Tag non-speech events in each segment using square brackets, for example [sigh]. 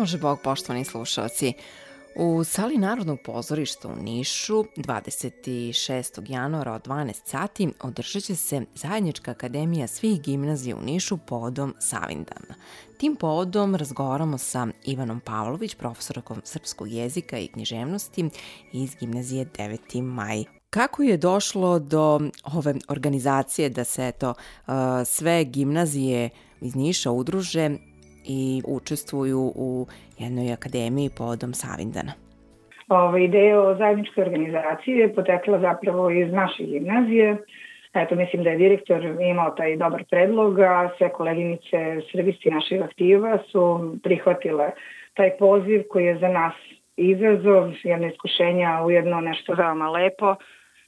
pomože Bog, poštovani slušalci. U sali Narodnog pozorišta u Nišu 26. januara od 12 sati održat će se Zajednička akademija svih gimnazija u Nišu povodom Savindana. Tim povodom razgovaramo sa Ivanom Pavlović, profesorkom srpskog jezika i književnosti iz gimnazije 9. maj. Kako je došlo do ove organizacije da se eto sve gimnazije iz Niša udruže i učestvuju u jednoj akademiji povodom Savindana? Ova ideja o zajedničkoj organizaciji je potekla zapravo iz naše gimnazije. Eto, mislim da je direktor imao taj dobar predlog, a sve koleginice servisti naših aktiva su prihvatile taj poziv koji je za nas izazov, jedno iskušenja, ujedno nešto veoma lepo.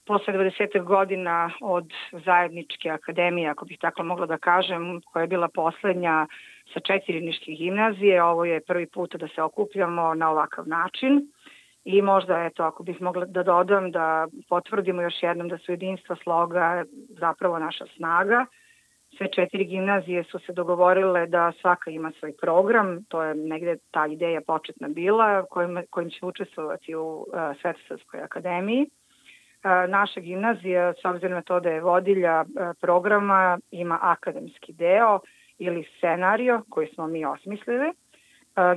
Posle 20 godina od zajedničke akademije, ako bih tako mogla da kažem, koja je bila poslednja sa četiri niških gimnazije. Ovo je prvi put da se okupljamo na ovakav način. I možda, eto, ako bih mogla da dodam, da potvrdimo još jednom da su jedinstva sloga zapravo naša snaga. Sve četiri gimnazije su se dogovorile da svaka ima svoj program, to je negde ta ideja početna bila, kojim, kojim će učestvovati u uh, Svetosavskoj akademiji. Uh, naša gimnazija, s obzirom na to da je vodilja uh, programa, ima akademski deo, ili scenario koji smo mi osmislili.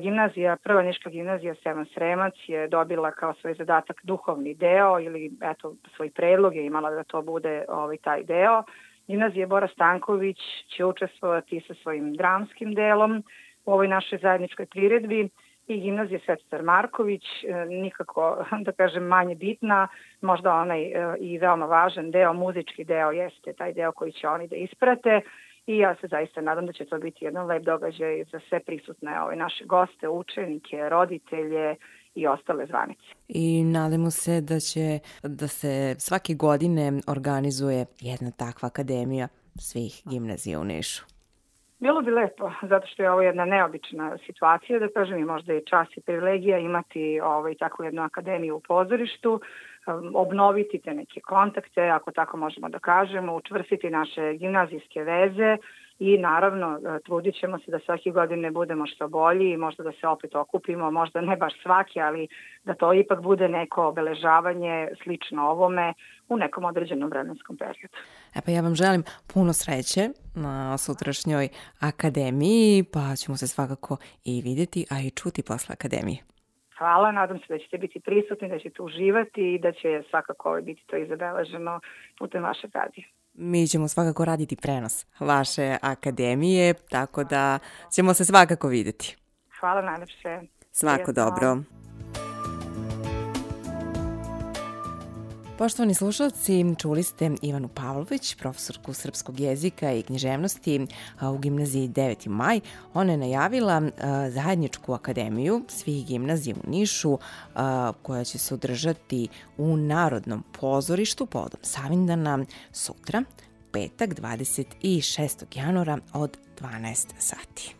Gimnazija, prva niška gimnazija Sevan Sremac je dobila kao svoj zadatak duhovni deo ili eto svoj predlog je imala da to bude ovaj taj deo. Gimnazija Bora Stanković će učestvovati sa svojim dramskim delom u ovoj našoj zajedničkoj priredbi i gimnazija Svetstar Marković, e, nikako [laughs] da kažem manje bitna, možda onaj e, i veoma važan deo, muzički deo jeste taj deo koji će oni da isprate i ja se zaista nadam da će to biti jedan lep događaj za sve prisutne ove naše goste, učenike, roditelje i ostale zvanice. I nadamo se da će da se svake godine organizuje jedna takva akademija svih gimnazija u Nišu. Bilo bi lepo, zato što je ovo jedna neobična situacija, da kažem i možda je čas i privilegija imati ovaj, takvu jednu akademiju u pozorištu, um, obnoviti te neke kontakte, ako tako možemo da kažemo, učvrstiti naše gimnazijske veze i naravno e, trudit ćemo se da svake godine budemo što bolji i možda da se opet okupimo, možda ne baš svaki, ali da to ipak bude neko obeležavanje slično ovome u nekom određenom vremenskom periodu. E pa ja vam želim puno sreće na sutrašnjoj akademiji, pa ćemo se svakako i videti, a i čuti posle akademije. Hvala, nadam se da ćete biti prisutni, da ćete uživati i da će svakako biti to izabeleženo putem vaše radije. Mi ćemo svakako raditi prenos vaše akademije, tako da ćemo se svakako videti. Hvala najlepše. Svako dobro. Poštovani slušalci, čuli ste Ivanu Pavlović, profesorku srpskog jezika i književnosti u gimnaziji 9. maj. Ona je najavila zajedničku akademiju svih gimnazija u Nišu koja će se održati u Narodnom pozorištu povodom Savindana sutra, petak 26. januara od 12 sati.